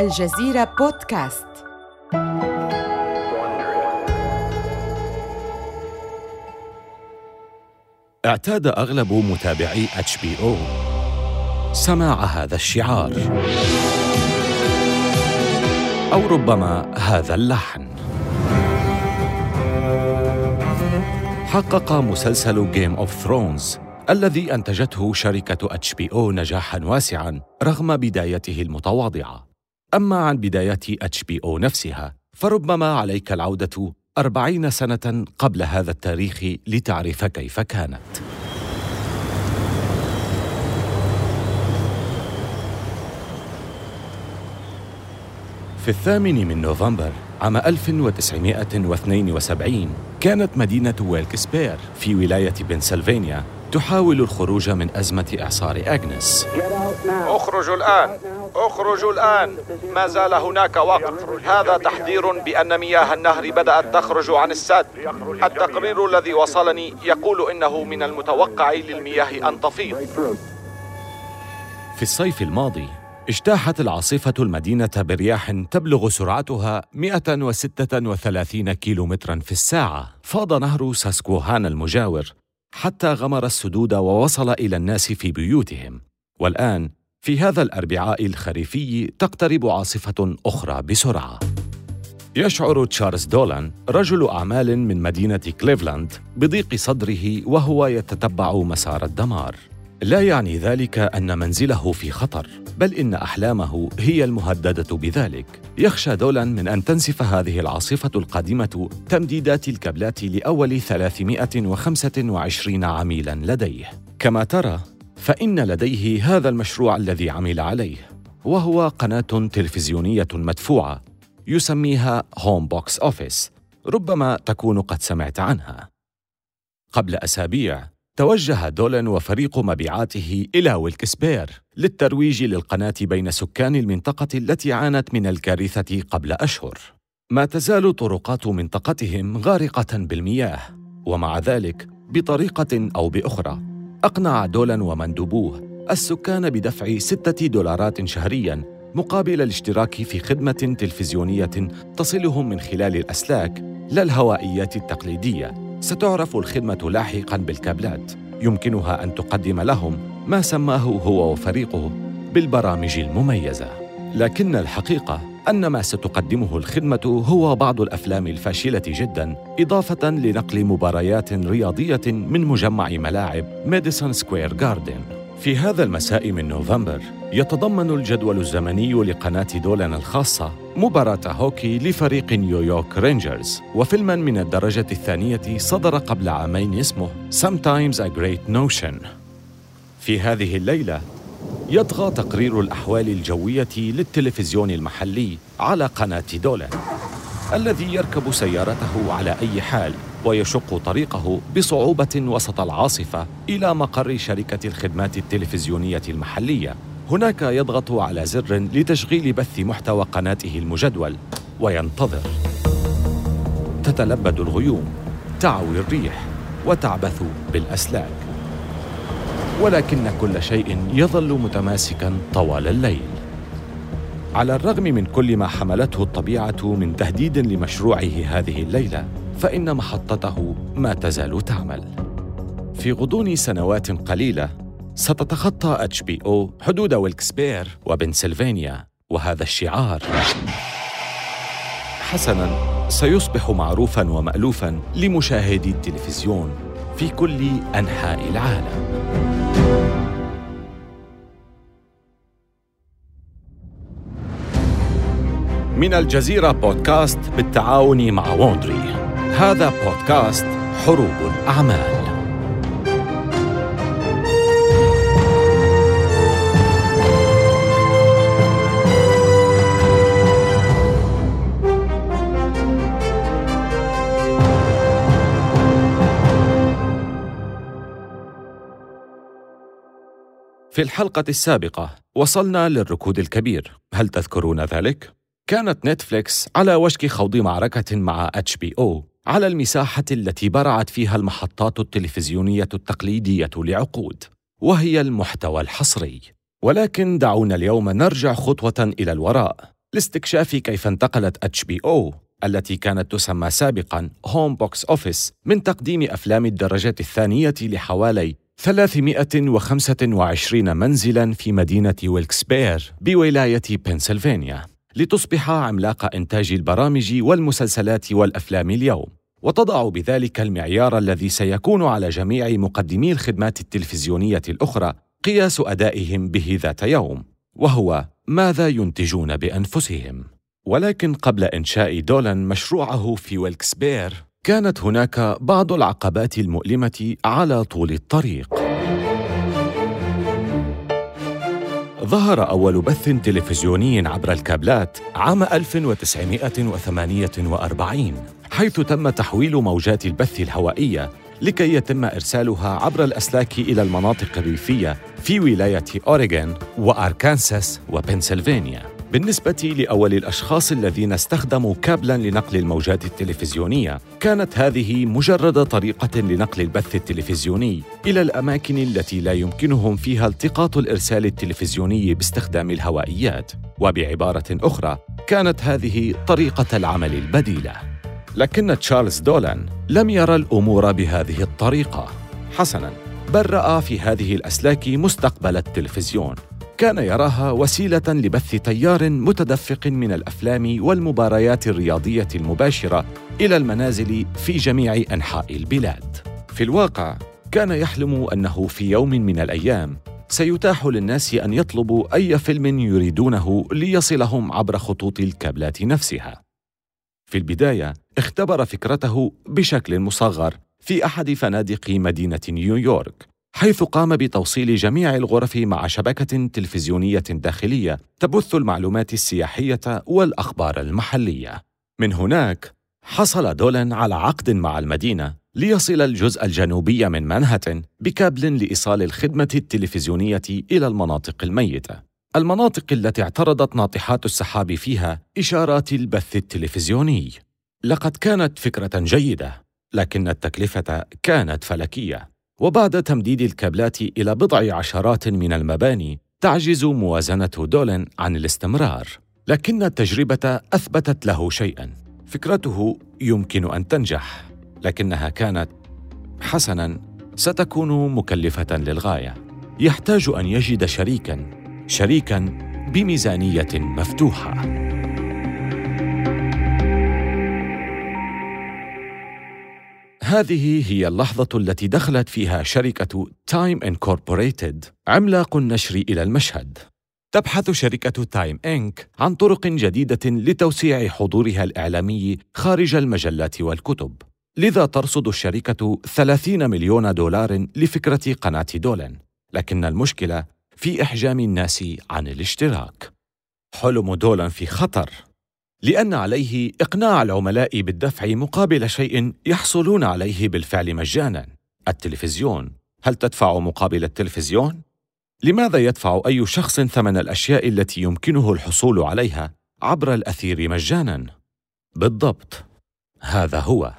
الجزيرة بودكاست. اعتاد أغلب متابعي HBO سماع هذا الشعار. أو ربما هذا اللحن. حقق مسلسل Game of Thrones الذي أنتجته شركة HBO نجاحا واسعا رغم بدايته المتواضعة. أما عن بدايات HBO نفسها فربما عليك العودة أربعين سنة قبل هذا التاريخ لتعرف كيف كانت. في الثامن من نوفمبر عام 1972 كانت مدينة ويلكسبير في ولاية بنسلفانيا تحاول الخروج من أزمة إعصار أغنس. اخرجوا الآن. اخرجوا الآن. ما زال هناك وقت هذا تحذير بأن مياه النهر بدأت تخرج عن السد. التقرير الذي وصلني يقول إنه من المتوقع للمياه أن تفيض. في الصيف الماضي اجتاحت العاصفة المدينة برياح تبلغ سرعتها 136 كيلومترا في الساعة. فاض نهر ساسكوهان المجاور حتى غمر السدود ووصل إلى الناس في بيوتهم. والآن في هذا الأربعاء الخريفي تقترب عاصفة أخرى بسرعة. يشعر تشارلز دولان رجل أعمال من مدينة كليفلاند بضيق صدره وهو يتتبع مسار الدمار. لا يعني ذلك أن منزله في خطر بل إن أحلامه هي المهددة بذلك. يخشى دولان من أن تنسف هذه العاصفة القادمه تمديدات الكابلات لأول 325 عميلا لديه. كما ترى فإن لديه هذا المشروع الذي عمل عليه وهو قناة تلفزيونية مدفوعة يسميها Home Box Office ربما تكون قد سمعت عنها. قبل أسابيع توجه دولن وفريق مبيعاته إلى ويلكسبير للترويج للقناة بين سكان المنطقة التي عانت من الكارثة قبل أشهر. ما تزال طرقات منطقتهم غارقة بالمياه، ومع ذلك بطريقة أو بأخرى أقنع دولن ومندوبوه السكان بدفع ستة دولارات شهرياً مقابل الاشتراك في خدمة تلفزيونية تصلهم من خلال الأسلاك لا الهوائيات التقليدية ستعرف الخدمة لاحقا بالكابلات. يمكنها أن تقدم لهم ما سماه هو وفريقه بالبرامج المميزة. لكن الحقيقة أن ما ستقدمه الخدمة هو بعض الأفلام الفاشلة جدا إضافة لنقل مباريات رياضية من مجمع ملاعب ميديسون سكوير جاردن في هذا المساء من نوفمبر يتضمن الجدول الزمني لقناة دولان الخاصة مباراة هوكي لفريق نيويورك رينجرز. وفيلما من الدرجة الثانية صدر قبل عامين اسمه Sometimes a Great Notion. في هذه الليلة يطغى تقرير الأحوال الجوية للتلفزيون المحلي على قناة دولان الذي يركب سيارته على أي حال. ويشق طريقه بصعوبة وسط العاصفة إلى مقر شركة الخدمات التلفزيونية المحلية. هناك يضغط على زر لتشغيل بث محتوى قناته المجدول وينتظر. تتلبد الغيوم تعوي الريح وتعبث بالأسلاك. ولكن كل شيء يظل متماسكا طوال الليل. على الرغم من كل ما حملته الطبيعة من تهديد لمشروعه هذه الليلة فإن محطته ما تزال تعمل. في غضون سنوات قليلة ستتخطى HBO حدود ويلكسبير وبنسلفانيا وهذا الشعار حسنا سيصبح معروفا ومالوفا لمشاهدي التلفزيون في كل أنحاء العالم. من الجزيرة بودكاست بالتعاون مع Wondery هذا بودكاست حروب الأعمال. في الحلقة السابقة وصلنا للركود الكبير، هل تذكرون ذلك؟ كانت Netflix على وشك خوض معركة مع HBO على المساحة التي برعت فيها المحطات التلفزيونية التقليدية لعقود، وهي المحتوى الحصري. ولكن دعونا اليوم نرجع خطوة إلى الوراء لاستكشاف كيف انتقلت HBO التي كانت تسمى سابقا Home Box Office من تقديم أفلام الدرجه الثانية لحوالي 325 منزلا في مدينة ويلكسبير بولاية بنسلفانيا لتصبح عملاق إنتاج البرامج والمسلسلات والأفلام اليوم. وتضع بذلك المعيار الذي سيكون على جميع مقدمي الخدمات التلفزيونية الأخرى قياس أدائهم به ذات يوم وهو ماذا ينتجون بأنفسهم. ولكن قبل إنشاء دولان مشروعه في ويلكسبير كانت هناك بعض العقبات المؤلمة على طول الطريق. ظهر أول بث تلفزيوني عبر الكابلات عام 1948 حيث تم تحويل موجات البث الهوائية لكي يتم إرسالها عبر الأسلاك إلى المناطق الريفية في ولاية أوريغون وأركانساس وبنسلفانيا. بالنسبة لأول الأشخاص الذين استخدموا كابلاً لنقل الموجات التلفزيونية، كانت هذه مجرد طريقة لنقل البث التلفزيوني إلى الأماكن التي لا يمكنهم فيها التقاط الإرسال التلفزيوني باستخدام الهوائيات، وبعبارة أخرى، كانت هذه طريقة العمل البديلة. لكن تشارلز دولان لم يرى الأمور بهذه الطريقة. حسناً، بل رأى في هذه الأسلاك مستقبل التلفزيون كان يراها وسيلة لبث تيار متدفق من الأفلام والمباريات الرياضية المباشرة إلى المنازل في جميع أنحاء البلاد. في الواقع كان يحلم أنه في يوم من الأيام سيتاح للناس أن يطلبوا أي فيلم يريدونه ليصلهم عبر خطوط الكابلات نفسها. في البداية اختبر فكرته بشكل مصغر في أحد فنادق مدينة نيويورك حيث قام بتوصيل جميع الغرف مع شبكة تلفزيونية داخلية تبث المعلومات السياحية والأخبار المحلية. من هناك حصل دولان على عقد مع المدينة ليصل الجزء الجنوبي من مانهاتن بكابل لإيصال الخدمة التلفزيونية إلى المناطق الميتة. المناطق التي اعترضت ناطحات السحاب فيها إشارات البث التلفزيوني. لقد كانت فكرة جيدة، لكن التكلفة كانت فلكية. وبعد تمديد الكابلات إلى بضع عشرات من المباني تعجز موازنة دولن عن الاستمرار. لكن التجربة أثبتت له شيئا. فكرته يمكن أن تنجح. لكنها كانت حسنا ستكون مكلفة للغاية. يحتاج أن يجد شريكا شريكا بميزانية مفتوحة. هذه هي اللحظة التي دخلت فيها شركة Time Incorporated عملاق النشر إلى المشهد. تبحث شركة Time Inc عن طرق جديدة لتوسيع حضورها الإعلامي خارج المجلات والكتب. لذا ترصد الشركة 30 مليون دولار لفكرة قناة دولن، لكن المشكلة في إحجام الناس عن الاشتراك. حلم دولن في خطر لأن عليه إقناع العملاء بالدفع مقابل شيء يحصلون عليه بالفعل مجانا. التلفزيون. هل تدفع مقابل التلفزيون؟ لماذا يدفع أي شخص ثمن الأشياء التي يمكنه الحصول عليها عبر الأثير مجانا؟ بالضبط. هذا هو.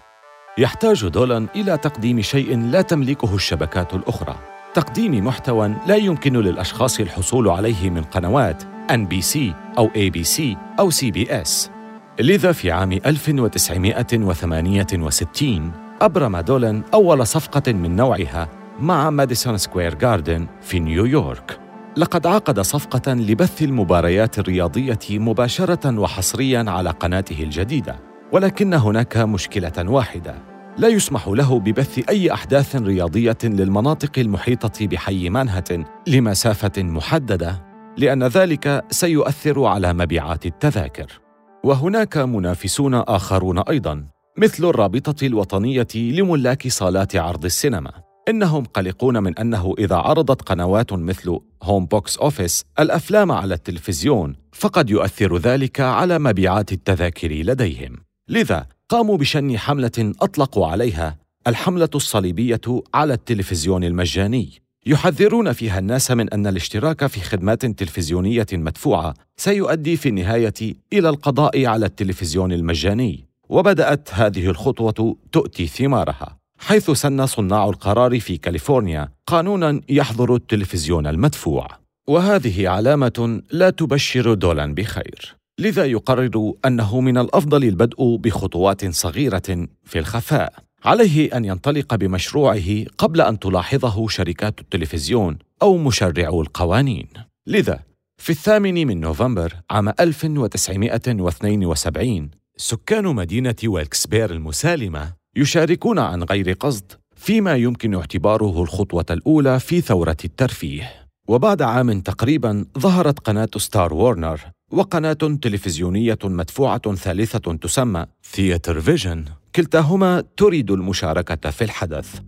يحتاج دولان إلى تقديم شيء لا تملكه الشبكات الأخرى. تقديم محتوى لا يمكن للأشخاص الحصول عليه من قنوات NBC أو ABC أو CBS لذا في عام 1968 أبرم دولن أول صفقة من نوعها مع Madison Square Garden في نيويورك. لقد عقد صفقة لبث المباريات الرياضية مباشرة وحصريا على قناته الجديدة ولكن هناك مشكلة واحدة. لا يسمح له ببث أي أحداث رياضية للمناطق المحيطة بحي مانهاتن لمسافة محددة. لأن ذلك سيؤثر على مبيعات التذاكر. وهناك منافسون آخرون أيضا مثل الرابطة الوطنية لملاك صالات عرض السينما. إنهم قلقون من أنه إذا عرضت قنوات مثل Home Box Office الأفلام على التلفزيون فقد يؤثر ذلك على مبيعات التذاكر لديهم. لذا قاموا بشن حملة أطلقوا عليها الحملة الصليبية على التلفزيون المجاني. يحذرون فيها الناس من أن الاشتراك في خدمات تلفزيونية مدفوعة سيؤدي في النهاية إلى القضاء على التلفزيون المجاني. وبدأت هذه الخطوة تؤتي ثمارها حيث سن صناع القرار في كاليفورنيا قانونا يحظر التلفزيون المدفوع. وهذه علامة لا تبشر دولان بخير. لذا يقرر أنه من الأفضل البدء بخطوات صغيرة في الخفاء. عليه أن ينطلق بمشروعه قبل أن تلاحظه شركات التلفزيون أو مشرعو القوانين. لذا في الثامن من نوفمبر عام 1972 سكان مدينة ويلكسبير المسالمة يشاركون عن غير قصد فيما يمكن اعتباره الخطوة الأولى في ثورة الترفيه. وبعد عام تقريبا ظهرت قناة Star Warner وقناة تلفزيونية مدفوعة ثالثة تسمى Theatre Vision كلتاهما تريد المشاركة في الحدث.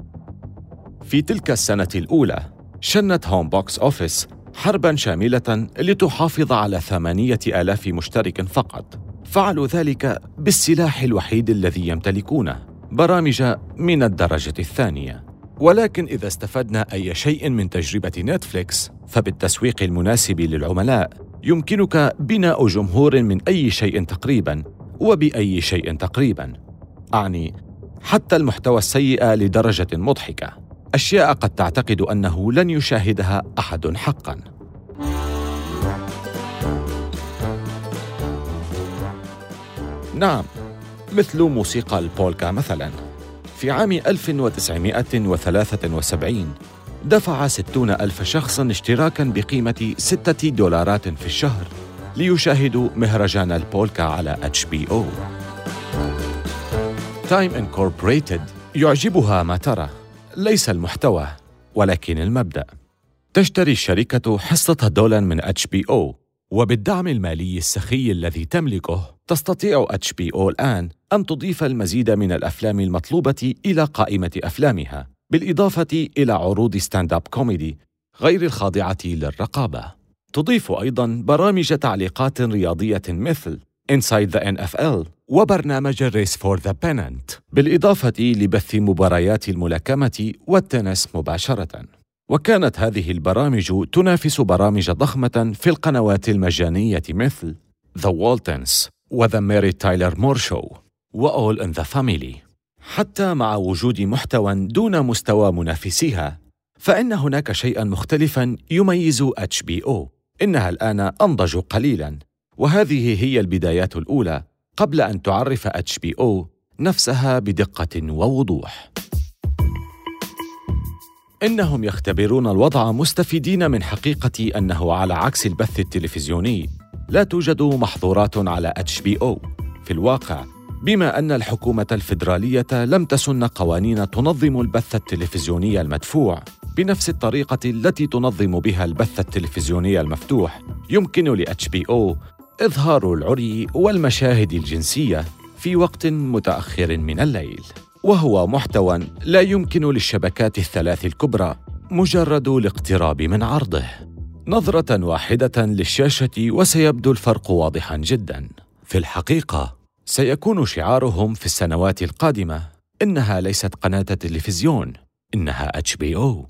في تلك السنة الأولى شنت Home Box Office حربا شاملة لتحافظ على ثمانية آلاف مشترك فقط. فعلوا ذلك بالسلاح الوحيد الذي يمتلكونه برامج من الدرجة الثانية. ولكن إذا استفدنا أي شيء من تجربة Netflix فبالتسويق المناسب للعملاء يمكنك بناء جمهور من أي شيء تقريبا وبأي شيء تقريبا. أعني حتى المحتوى السيء لدرجة مضحكة. أشياء قد تعتقد أنه لن يشاهدها أحد حقا. نعم مثل موسيقى البولكا مثلا. في عام 1973 دفع ستون ألف شخص اشتراكا بقيمة ستة دولارات في الشهر ليشاهدوا مهرجان البولكا على HBO. Time Incorporated يعجبها ما ترى ليس المحتوى ولكن المبدأ. تشتري الشركة حصة دولان من HBO وبالدعم المالي السخي الذي تملكه تستطيع HBO الآن أن تضيف المزيد من الأفلام المطلوبة إلى قائمة أفلامها بالإضافة إلى عروض stand-up comedy غير الخاضعة للرقابة. تضيف أيضا برامج تعليقات رياضية مثل Inside the NFL وبرنامج Race for the Pennant بالإضافة لبث مباريات الملاكمة والتنس مباشرةً. وكانت هذه البرامج تنافس برامج ضخمة في القنوات المجانية مثل The Waltons و The Mary Tyler Moore Show و All in the Family. حتى مع وجود محتوى دون مستوى منافسيها فإن هناك شيئا مختلفا يميز HBO إنها الآن أنضج قليلا وهذه هي البدايات الأولى قبل أن تعرف HBO نفسها بدقة ووضوح. إنهم يختبرون الوضع مستفيدين من حقيقة أنه على عكس البث التلفزيوني لا توجد محظورات على HBO في الواقع بما أن الحكومة الفيدرالية لم تسن قوانين تنظم البث التلفزيوني المدفوع بنفس الطريقة التي تنظم بها البث التلفزيوني المفتوح يمكن ل HBO إظهار العري والمشاهد الجنسية في وقت متأخر من الليل وهو محتوى لا يمكن للشبكات الثلاث الكبرى مجرد الاقتراب من عرضه. نظرة واحدة للشاشة وسيبدو الفرق واضحا جدا. في الحقيقة سيكون شعارهم في السنوات القادمة إنها ليست قناة تلفزيون إنها HBO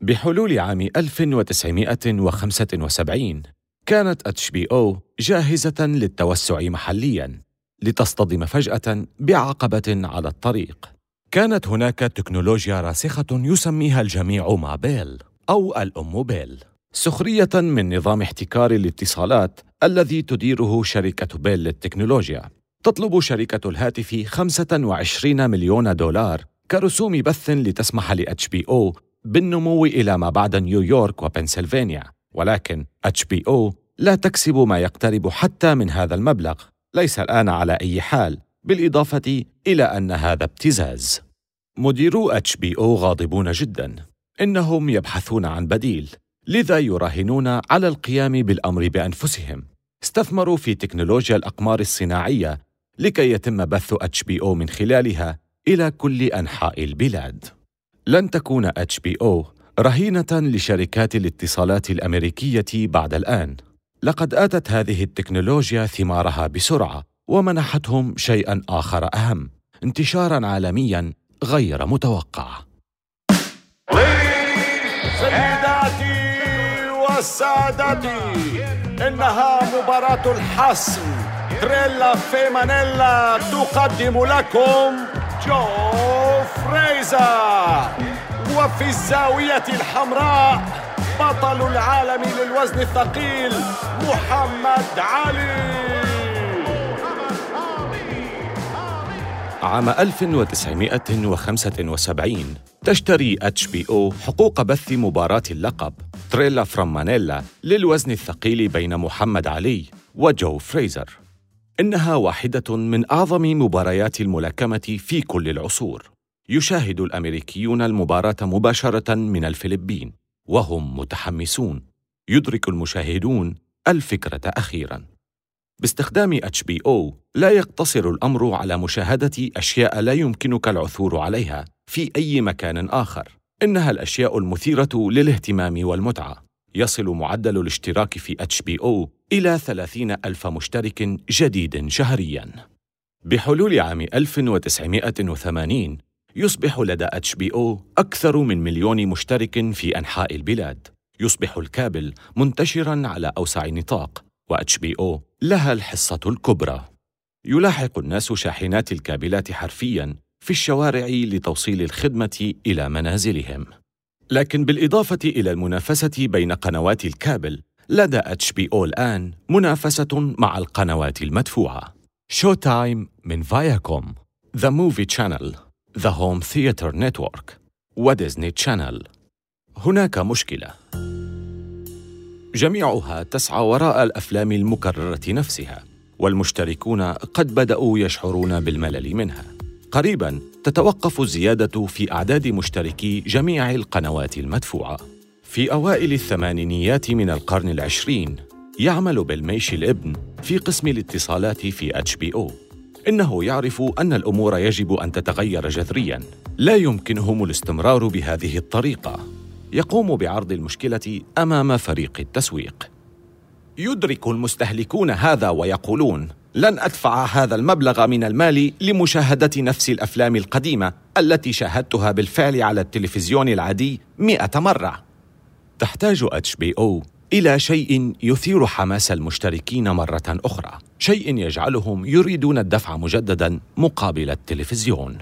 بحلول عام 1975 كانت HBO جاهزة للتوسع محليا لتصطدم فجأة بعقبة على الطريق. كانت هناك تكنولوجيا راسخة يسميها الجميع Ma Bell أو الأم بيل سخرية من نظام احتكار الاتصالات الذي تديره شركة بيل للتكنولوجيا. تطلب شركة الهاتف 25 مليون دولار كرسوم بث لتسمح ل HBO بالنمو إلى ما بعد نيويورك وبنسلفانيا. ولكن HBO لا تكسب ما يقترب حتى من هذا المبلغ. ليس الآن على أي حال. بالإضافة إلى أن هذا ابتزاز. مديرو HBO غاضبون جدا. إنهم يبحثون عن بديل. لذا يراهنون على القيام بالأمر بأنفسهم. استثمروا في تكنولوجيا الأقمار الصناعية لكي يتم بث HBO من خلالها إلى كل أنحاء البلاد. لن تكون HBO رهينة لشركات الاتصالات الأمريكية بعد الآن. لقد آتت هذه التكنولوجيا ثمارها بسرعة ومنحتهم شيئا آخر أهم انتشارا عالميا غير متوقع. سادتي إنها مباراة الحسم. تريلا في مانيلا تقدم لكم جو فريزا وفي الزاوية الحمراء بطل العالم للوزن الثقيل محمد علي عام 1975 تشتري HBO حقوق بث مباراة اللقب Thrilla from Manila للوزن الثقيل بين محمد علي وجو فريزر. إنها واحدة من أعظم مباريات الملاكمة في كل العصور. يشاهد الأمريكيون المباراة مباشرة من الفلبين وهم متحمسون. يدرك المشاهدون الفكرة أخيراً. باستخدام HBO لا يقتصر الأمر على مشاهدة أشياء لا يمكنك العثور عليها في أي مكان آخر إنها الأشياء المثيرة للاهتمام والمتعة يصل معدل الاشتراك في HBO إلى 30 ألف مشترك جديد شهرياً بحلول عام 1980 يصبح لدى HBO أكثر من مليون مشترك في أنحاء البلاد يصبح الكابل منتشراً على أوسع نطاق و HBO لها الحصة الكبرى. يلاحق الناس شاحنات الكابلات حرفياً في الشوارع لتوصيل الخدمة إلى منازلهم. لكن بالإضافة إلى المنافسة بين قنوات الكابل، لدى HBO الآن منافسة مع القنوات المدفوعة. Showtime من Viacom، The Movie Channel، The Home Theater Network، و Disney Channel. هناك مشكلة. جميعها تسعى وراء الأفلام المكررة نفسها والمشتركون قد بدأوا يشعرون بالملل منها قريبا تتوقف الزياده في أعداد مشتركي جميع القنوات المدفوعة في أوائل الثمانينيات من القرن العشرين يعمل بالميشي الابن في قسم الاتصالات في اتش بي أو إنه يعرف أن الأمور يجب أن تتغير جذريا. لا يمكنهم الاستمرار بهذه الطريقة. يقوم بعرض المشكلة أمام فريق التسويق. يدرك المستهلكون هذا ويقولون لن أدفع هذا المبلغ من المال لمشاهدة نفس الأفلام القديمة التي شاهدتها بالفعل على التلفزيون العادي مئة مرة. تحتاج اتش بي أو إلى شيء يثير حماس المشتركين مرة أخرى. شيء يجعلهم يريدون الدفع مجددا مقابل التلفزيون.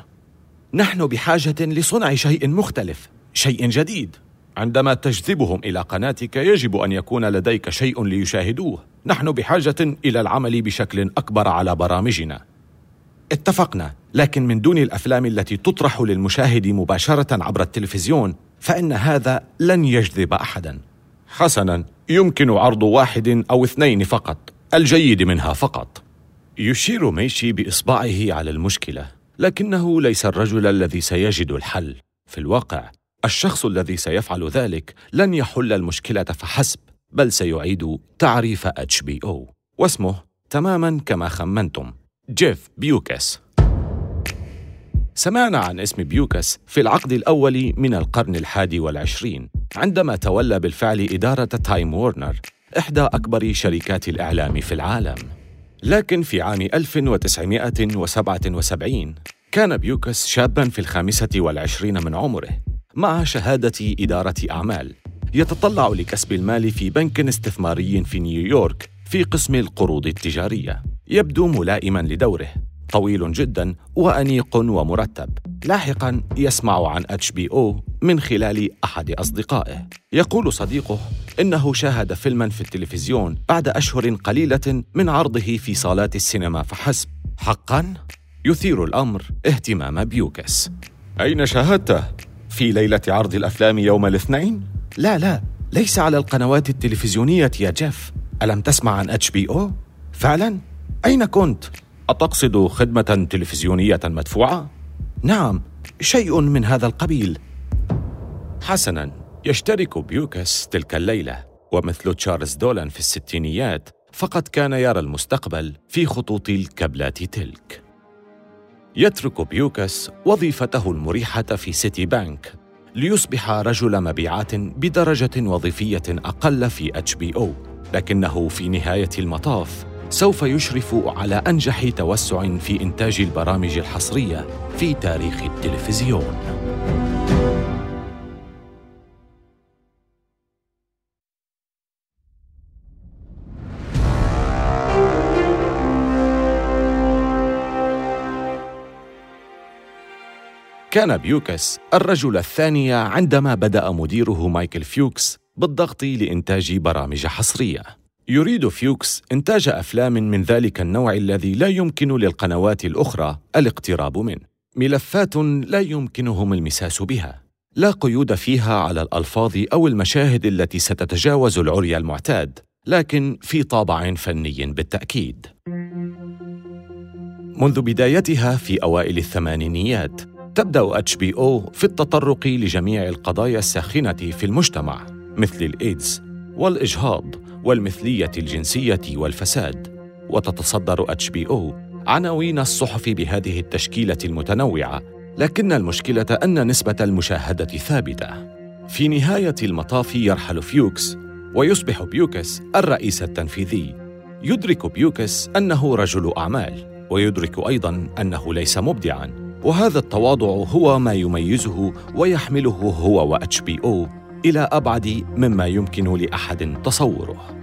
نحن بحاجة لصنع شيء مختلف شيء جديد. عندما تجذبهم إلى قناتك يجب أن يكون لديك شيء ليشاهدوه. نحن بحاجة إلى العمل بشكل أكبر على برامجنا. اتفقنا لكن من دون الأفلام التي تطرح للمشاهد مباشرة عبر التلفزيون فإن هذا لن يجذب احدا. حسنا يمكن عرض واحد أو اثنين فقط. الجيد منها فقط. يشير ميشي بإصبعه على المشكلة لكنه ليس الرجل الذي سيجد الحل. في الواقع الشخص الذي سيفعل ذلك لن يحل المشكلة فحسب بل سيعيد تعريف HBO واسمه تماما كما خمنتم جيف بيوكس. سمعنا عن اسم بيوكس في العقد الأول من القرن الحادي والعشرين عندما تولى بالفعل إدارة Time Warner. إحدى أكبر شركات الإعلام في العالم. لكن في عام 1977 كان بيوكس شابا في الخامسة والعشرين من عمره مع شهادة إدارة أعمال. يتطلع لكسب المال في بنك استثماري في نيويورك في قسم القروض التجارية. يبدو ملائما لدوره. طويل جدا وأنيق ومرتب لاحقا يسمع عن HBO من خلال أحد أصدقائه يقول صديقه إنه شاهد فيلما في التلفزيون بعد أشهر قليلة من عرضه في صالات السينما فحسب حقا يثير الأمر اهتمام بيوكس أين شاهدته؟ في ليلة عرض الأفلام يوم الاثنين؟ لا لا ليس على القنوات التلفزيونية يا جيف ألم تسمع عن HBO؟ فعلا؟ أين كنت؟ أتقصد خدمة تلفزيونية مدفوعة؟ نعم شيء من هذا القبيل حسنا يشترك بيوكس تلك الليلة ومثل تشارلز دولان في الستينيات فقد كان يرى المستقبل في خطوط الكابلات تلك يترك بيوكس وظيفته المريحة في Citibank ليصبح رجل مبيعات بدرجة وظيفية أقل في HBO لكنه في نهاية المطاف سوف يشرف على أنجح توسع في إنتاج البرامج الحصرية في تاريخ التلفزيون. كان بيوكس الرجل الثاني عندما بدأ مديره مايكل فيوكس بالضغط لإنتاج برامج حصرية يريد فيوكس إنتاج أفلام من ذلك النوع الذي لا يمكن للقنوات الأخرى الاقتراب منه. ملفات لا يمكنهم المساس بها. لا قيود فيها على الألفاظ أو المشاهد التي ستتجاوز العري المعتاد لكن في طابع فني بالتأكيد. منذ بدايتها في أوائل الثمانينيات تبدأ HBO في التطرق لجميع القضايا الساخنة في المجتمع مثل الإيدز والإجهاض. والمثلية الجنسية والفساد. وتتصدر HBO عناوين الصحف بهذه التشكيلة المتنوعة لكن المشكلة أن نسبة المشاهدة ثابتة. في نهاية المطاف يرحل فيوكس ويصبح بيوكس الرئيس التنفيذي. يدرك بيوكس أنه رجل أعمال ويدرك أيضا أنه ليس مبدعا. وهذا التواضع هو ما يميزه ويحمله هو و HBO إلى أبعد مما يمكن لأحد تصوره.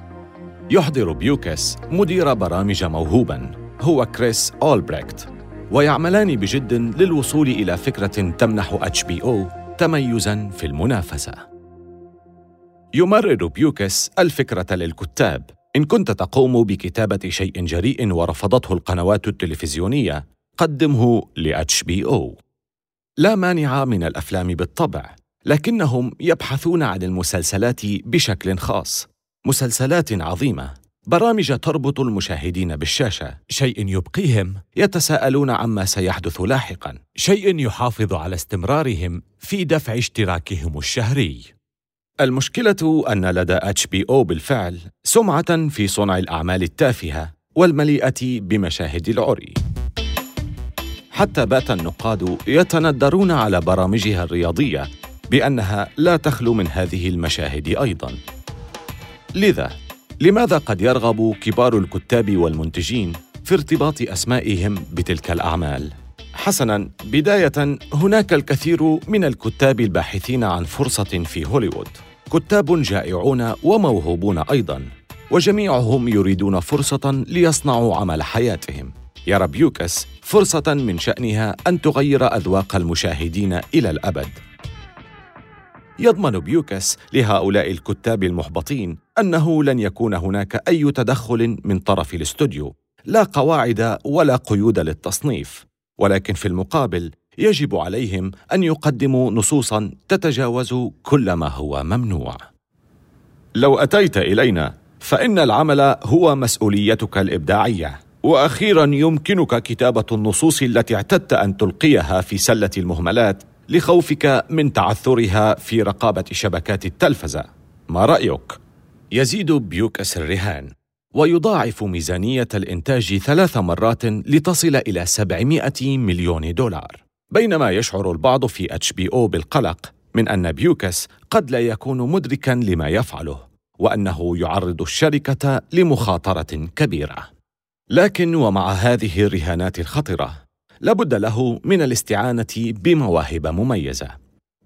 يحضر بيوكس مدير برامج موهوبا هو كريس أولبريكت ويعملان بجد للوصول إلى فكرة تمنح HBO تميزا في المنافسة. يمرر بيوكس الفكرة للكتاب. إن كنت تقوم بكتابة شيء جريء ورفضته القنوات التلفزيونية قدمه ل HBO لا مانع من الأفلام بالطبع. لكنهم يبحثون عن المسلسلات بشكل خاص. مسلسلات عظيمة. برامج تربط المشاهدين بالشاشة. شيء يبقيهم. يتساءلون عما سيحدث لاحقا. شيء يحافظ على استمرارهم في دفع اشتراكهم الشهري. المشكلة أن لدى HBO بالفعل سمعة في صنع الأعمال التافهة والمليئة بمشاهد العري. حتى بات النقاد يتندرون على برامجها الرياضية بأنها لا تخلو من هذه المشاهد أيضا. لذا لماذا قد يرغب كبار الكتاب والمنتجين في ارتباط أسمائهم بتلك الأعمال؟ حسنا بداية هناك الكثير من الكتاب الباحثين عن فرصة في هوليوود. كتاب جائعون وموهوبون أيضا وجميعهم يريدون فرصة ليصنعوا عمل حياتهم. يرى بيوكس فرصة من شأنها أن تغير أذواق المشاهدين إلى الأبد. يضمن بيوكس لهؤلاء الكتاب المحبطين أنه لن يكون هناك أي تدخل من طرف الاستوديو، لا قواعد ولا قيود للتصنيف، ولكن في المقابل يجب عليهم أن يقدموا نصوصا تتجاوز كل ما هو ممنوع. لو أتيت إلينا فإن العمل هو مسؤوليتك الإبداعية. وأخيرا يمكنك كتابة النصوص التي اعتدت أن تلقيها في سلة المهملات لخوفك من تعثرها في رقابة شبكات التلفزة. ما رأيك؟ يزيد بيوكس الرهان ويضاعف ميزانية الإنتاج ثلاث مرات لتصل إلى 700 مليون دولار. بينما يشعر البعض في HBO بالقلق من أن بيوكس قد لا يكون مدركا لما يفعله وأنه يعرض الشركة لمخاطرة كبيرة. لكن ومع هذه الرهانات الخطرة لابد له من الاستعانة بمواهب مميزة.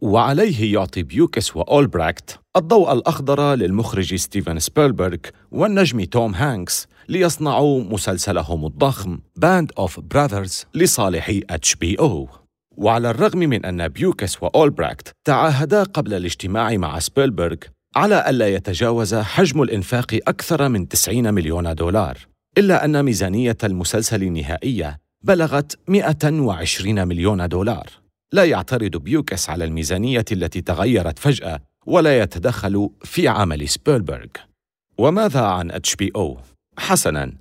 وعليه يعطي بيوكس وأولبراكت الضوء الأخضر للمخرج ستيفن سبيلبرغ والنجم توم هانكس ليصنعوا مسلسلهم الضخم Band of Brothers لصالح HBO وعلى الرغم من أن بيوكس وأولبراكت تعاهدا قبل الاجتماع مع سبيلبرغ على ألا يتجاوز حجم الإنفاق أكثر من 90 مليون دولار إلا أن ميزانية المسلسل النهائية بلغت 120 مليون دولار. لا يعترض بيوكس على الميزانية التي تغيرت فجأة ولا يتدخل في عمل سبيلبرغ. وماذا عن HBO؟ حسنا.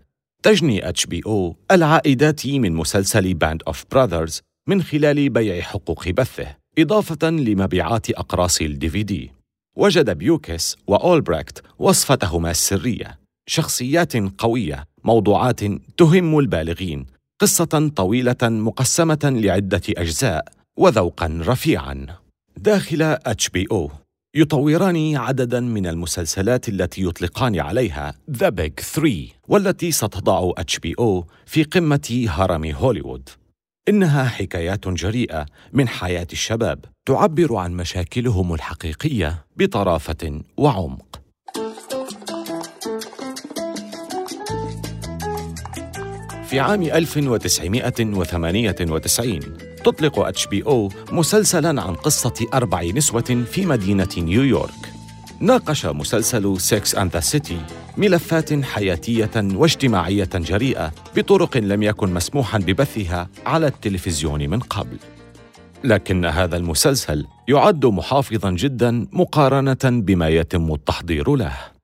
تجني HBO العائدات من مسلسل Band of Brothers من خلال بيع حقوق بثه إضافة لمبيعات أقراص ال DVD وجد بيوكس وأولبريكت وصفتهما السرية شخصيات قوية موضوعات تهم البالغين. قصة طويلة مقسمة لعدة أجزاء وذوقا رفيعا. داخل HBO يطوران عددا من المسلسلات التي يطلقان عليها The Big 3 والتي ستضع HBO في قمة هرم هوليوود. إنها حكايات جريئة من حياة الشباب تعبر عن مشاكلهم الحقيقية بطرافة وعمق. في عام 1998 تطلق HBO مسلسلا عن قصة أربع نسوة في مدينة نيويورك ناقش مسلسل Sex and the City ملفات حياتية واجتماعية جريئة بطرق لم يكن مسموحا ببثها على التلفزيون من قبل. لكن هذا المسلسل يعد محافظا جدا مقارنة بما يتم التحضير له.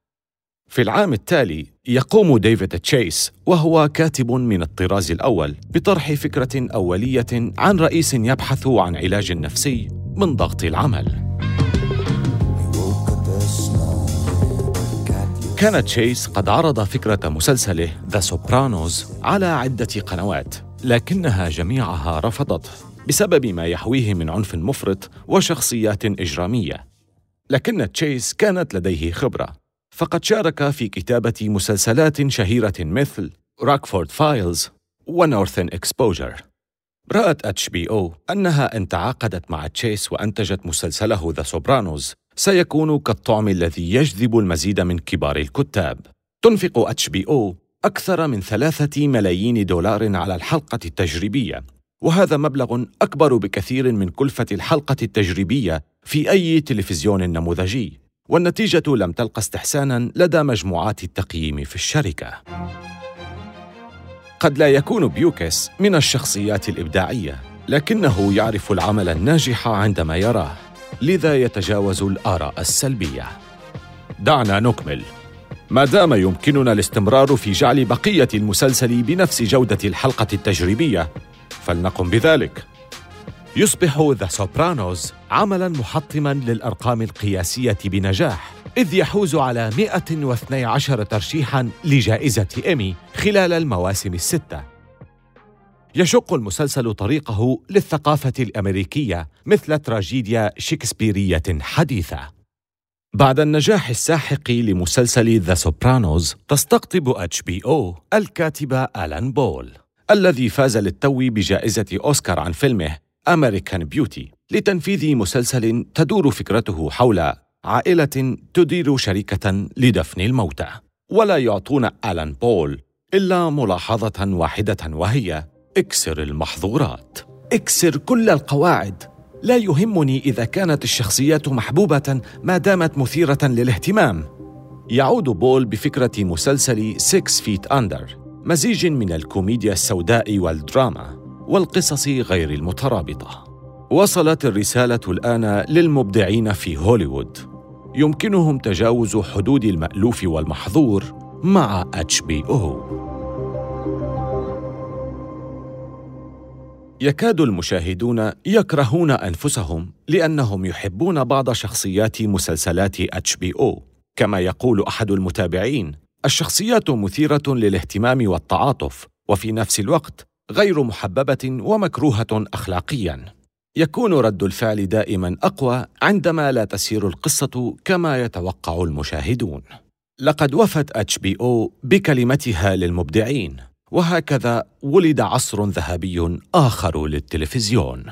في العام التالي يقوم ديفيد تشيس وهو كاتب من الطراز الأول بطرح فكرة أولية عن رئيس يبحث عن علاج نفسي من ضغط العمل. كان تشيس قد عرض فكرة مسلسله The Sopranos على عدة قنوات لكنها جميعها رفضته بسبب ما يحويه من عنف مفرط وشخصيات إجرامية لكن تشيس كانت لديه خبرة فقد شارك في كتابة مسلسلات شهيرة مثل Rockford Files و Northern Exposure رأت HBO أنها إن تعاقدت مع تشيس وأنتجت مسلسله The Sopranos سيكون كالطعم الذي يجذب المزيد من كبار الكتاب. تنفق HBO أكثر من ثلاثة ملايين دولار على الحلقة التجريبية. وهذا مبلغ أكبر بكثير من كلفة الحلقة التجريبية في أي تلفزيون نموذجي. والنتيجة لم تلق استحسانا لدى مجموعات التقييم في الشركة. قد لا يكون بيوكس من الشخصيات الإبداعية لكنه يعرف العمل الناجح عندما يراه لذا يتجاوز الآراء السلبية. دعنا نكمل. ما دام يمكننا الاستمرار في جعل بقية المسلسل بنفس جودة الحلقة التجريبية فلنقم بذلك. يصبح The Sopranos عملا محطما للأرقام القياسية بنجاح إذ يحوز على 112 ترشيحا لجائزة إيمي خلال المواسم الستة. يشق المسلسل طريقه للثقافة الأمريكية مثل تراجيديا شكسبيرية حديثة. بعد النجاح الساحق لمسلسل The Sopranos تستقطب HBO الكاتب آلان بول الذي فاز للتو بجائزة أوسكار عن فيلمه American Beauty لتنفيذ مسلسل تدور فكرته حول عائلة تدير شركة لدفن الموتى. ولا يعطون آلان بول إلا ملاحظة واحدة وهي إكسر المحظورات. إكسر كل القواعد. لا يهمني إذا كانت الشخصيات محبوبة ما دامت مثيرة للاهتمام. يعود بول بفكرة مسلسل 6 Feet Under مزيج من الكوميديا السوداء والدراما. والقصص غير المترابطة. وصلت الرسالة الآن للمبدعين في هوليوود. يمكنهم تجاوز حدود المألوف والمحظور مع HBO يكاد المشاهدون يكرهون أنفسهم لأنهم يحبون بعض شخصيات مسلسلات HBO كما يقول أحد المتابعين الشخصيات مثيرة للاهتمام والتعاطف وفي نفس الوقت غير محببة ومكروهة اخلاقيا. يكون رد الفعل دائما أقوى عندما لا تسير القصة كما يتوقع المشاهدون. لقد وفت HBO بكلمتها للمبدعين وهكذا ولد عصر ذهبي آخر للتلفزيون.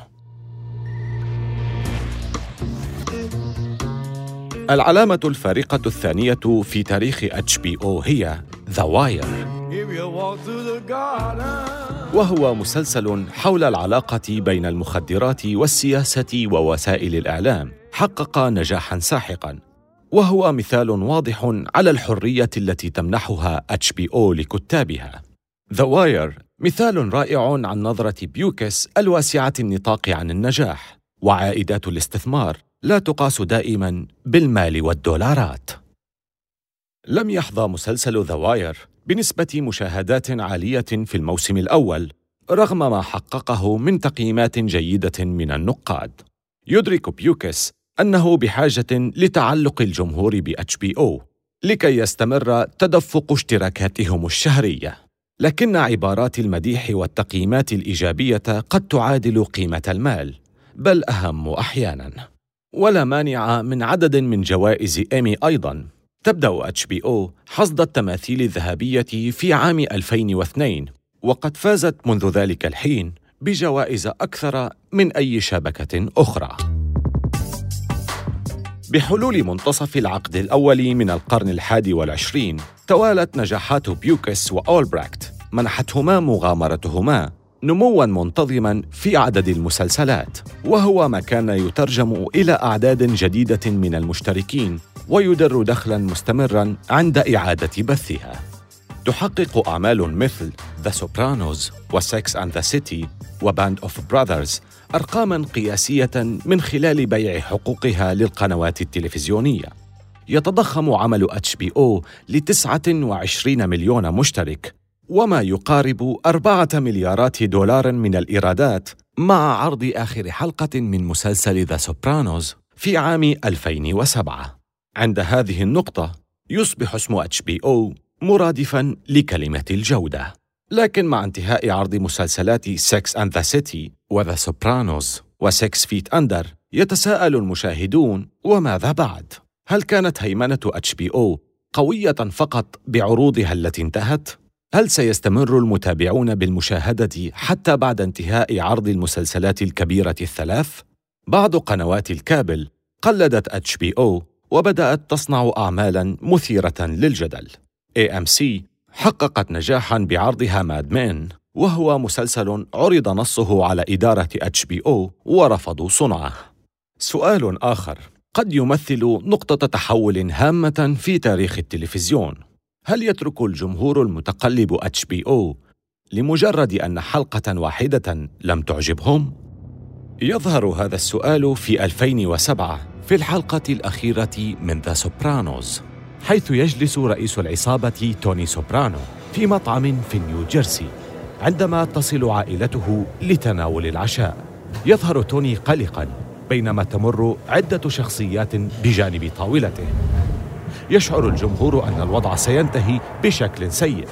العلامة الفارقة الثانية في تاريخ HBO هي The Wire وهو مسلسل حول العلاقة بين المخدرات والسياسة ووسائل الإعلام. حقق نجاحا ساحقا. وهو مثال واضح على الحرية التي تمنحها HBO لكتابها. The Wire مثال رائع عن نظرة بيوكس الواسعة النطاق عن النجاح. وعائدات الاستثمار لا تقاس دائما بالمال والدولارات. لم يحظى مسلسل The Wire بنسبة مشاهدات عالية في الموسم الأول رغم ما حققه من تقييمات جيدة من النقاد. يدرك بيوكس أنه بحاجة لتعلق الجمهور ب HBO لكي يستمر تدفق اشتراكاتهم الشهرية. لكن عبارات المديح والتقييمات الإيجابية قد تعادل قيمة المال بل أهم أحياناً. ولا مانع من عدد من جوائز إيمي أيضاً. تبدأ اتش بي أو حصد التماثيل الذهبية في عام 2002 وقد فازت منذ ذلك الحين بجوائز أكثر من أي شبكة أخرى. بحلول منتصف العقد الأول من القرن الحادي والعشرين توالت نجاحات بيوكس وأولبراكت منحتهما مغامرتهما نموا منتظما في عدد المسلسلات وهو ما كان يترجم إلى أعداد جديدة من المشتركين ويدر دخلا مستمرا عند إعادة بثها. تحقق أعمال مثل The Sopranos و Sex and the City و Band of Brothers ارقاما قياسية من خلال بيع حقوقها للقنوات التلفزيونية. يتضخم عمل HBO ل 29 مليون مشترك وما يقارب أربعة مليارات دولار من الإيرادات مع عرض آخر حلقة من مسلسل The Sopranos في عام 2007 عند هذه النقطة يصبح اسم HBO مرادفا لكلمة الجودة لكن مع انتهاء عرض مسلسلات Sex and the City و The Sopranos و Six Feet Under يتساءل المشاهدون وماذا بعد؟ هل كانت هيمنة HBO قوية فقط بعروضها التي انتهت؟ هل سيستمر المتابعون بالمشاهدة حتى بعد انتهاء عرض المسلسلات الكبيرة الثلاث؟ بعض قنوات الكابل قلدت HBO وبدأت تصنع أعمالا مثيرة للجدل. AMC حققت نجاحا بعرضها Mad Men وهو مسلسل عرض نصه على إدارة HBO ورفضوا صنعه. سؤال آخر قد يمثل نقطة تحول هامة في تاريخ التلفزيون هل يترك الجمهور المتقلب HBO لمجرد أن حلقة واحدة لم تعجبهم؟ يظهر هذا السؤال في 2007 في الحلقة الأخيرة من The Sopranos حيث يجلس رئيس العصابة توني سوبرانو في مطعم في نيوجيرسي عندما تصل عائلته لتناول العشاء. يظهر توني قلقا بينما تمر عدة شخصيات بجانب طاولته. يشعر الجمهور أن الوضع سينتهي بشكل سيء.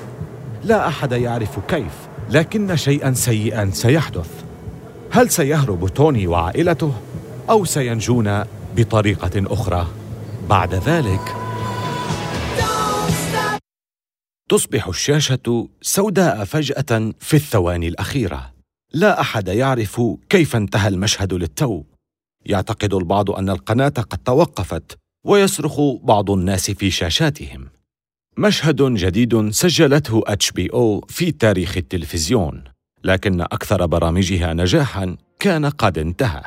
لا أحد يعرف كيف لكن شيئا سيئا سيحدث. هل سيهرب توني وعائلته أو سينجون بطريقة أخرى؟ بعد ذلك تصبح الشاشة سوداء فجأة في الثواني الأخيرة. لا أحد يعرف كيف انتهى المشهد للتو. يعتقد البعض أن القناة قد توقفت ويصرخ بعض الناس في شاشاتهم. مشهد جديد سجلته HBO في تاريخ التلفزيون لكن أكثر برامجها نجاحا كان قد انتهى.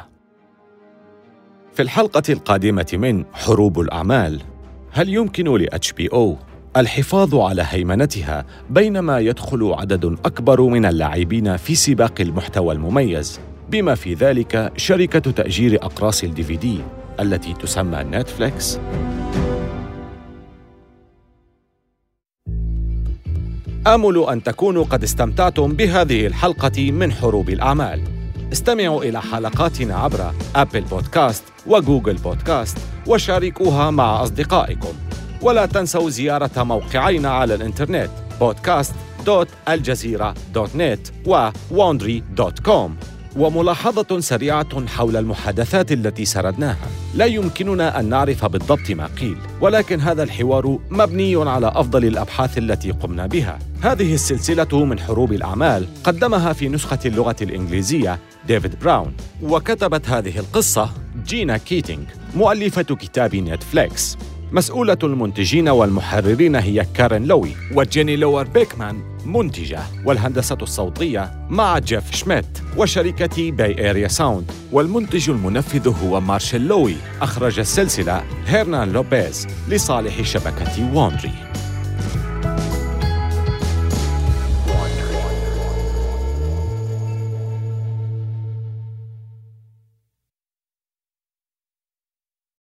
في الحلقة القادمة من حروب الأعمال هل يمكن ل HBO الحفاظ على هيمنتها بينما يدخل عدد أكبر من اللاعبين في سباق المحتوى المميز بما في ذلك شركة تأجير أقراص الدي في دي التي تسمى نتفليكس آمل أن تكونوا قد استمتعتم بهذه الحلقة من حروب الأعمال. استمعوا إلى حلقاتنا عبر أبل بودكاست وجوجل بودكاست وشاركوها مع أصدقائكم. ولا تنسوا زيارة موقعينا على الإنترنت podcast.aljazeera.net و wandry.com وملاحظة سريعة حول المحادثات التي سردناها. لا يمكننا أن نعرف بالضبط ما قيل ولكن هذا الحوار مبني على أفضل الأبحاث التي قمنا بها. هذه السلسلة من حروب الأعمال قدمها في نسخة اللغة الإنجليزية ديفيد براون وكتبت هذه القصة جينا كيتينغ مؤلفة كتاب نتفليكس. مسؤولة المنتجين والمحررين هي كارين لوي وجيني لور بيكمان منتجة والهندسة الصوتية مع جيف شميت وشركة Bay Area Sound. والمنتج المنفذ هو مارشيل لوي أخرج السلسلة هيرنان لوبيز لصالح شبكة Wondery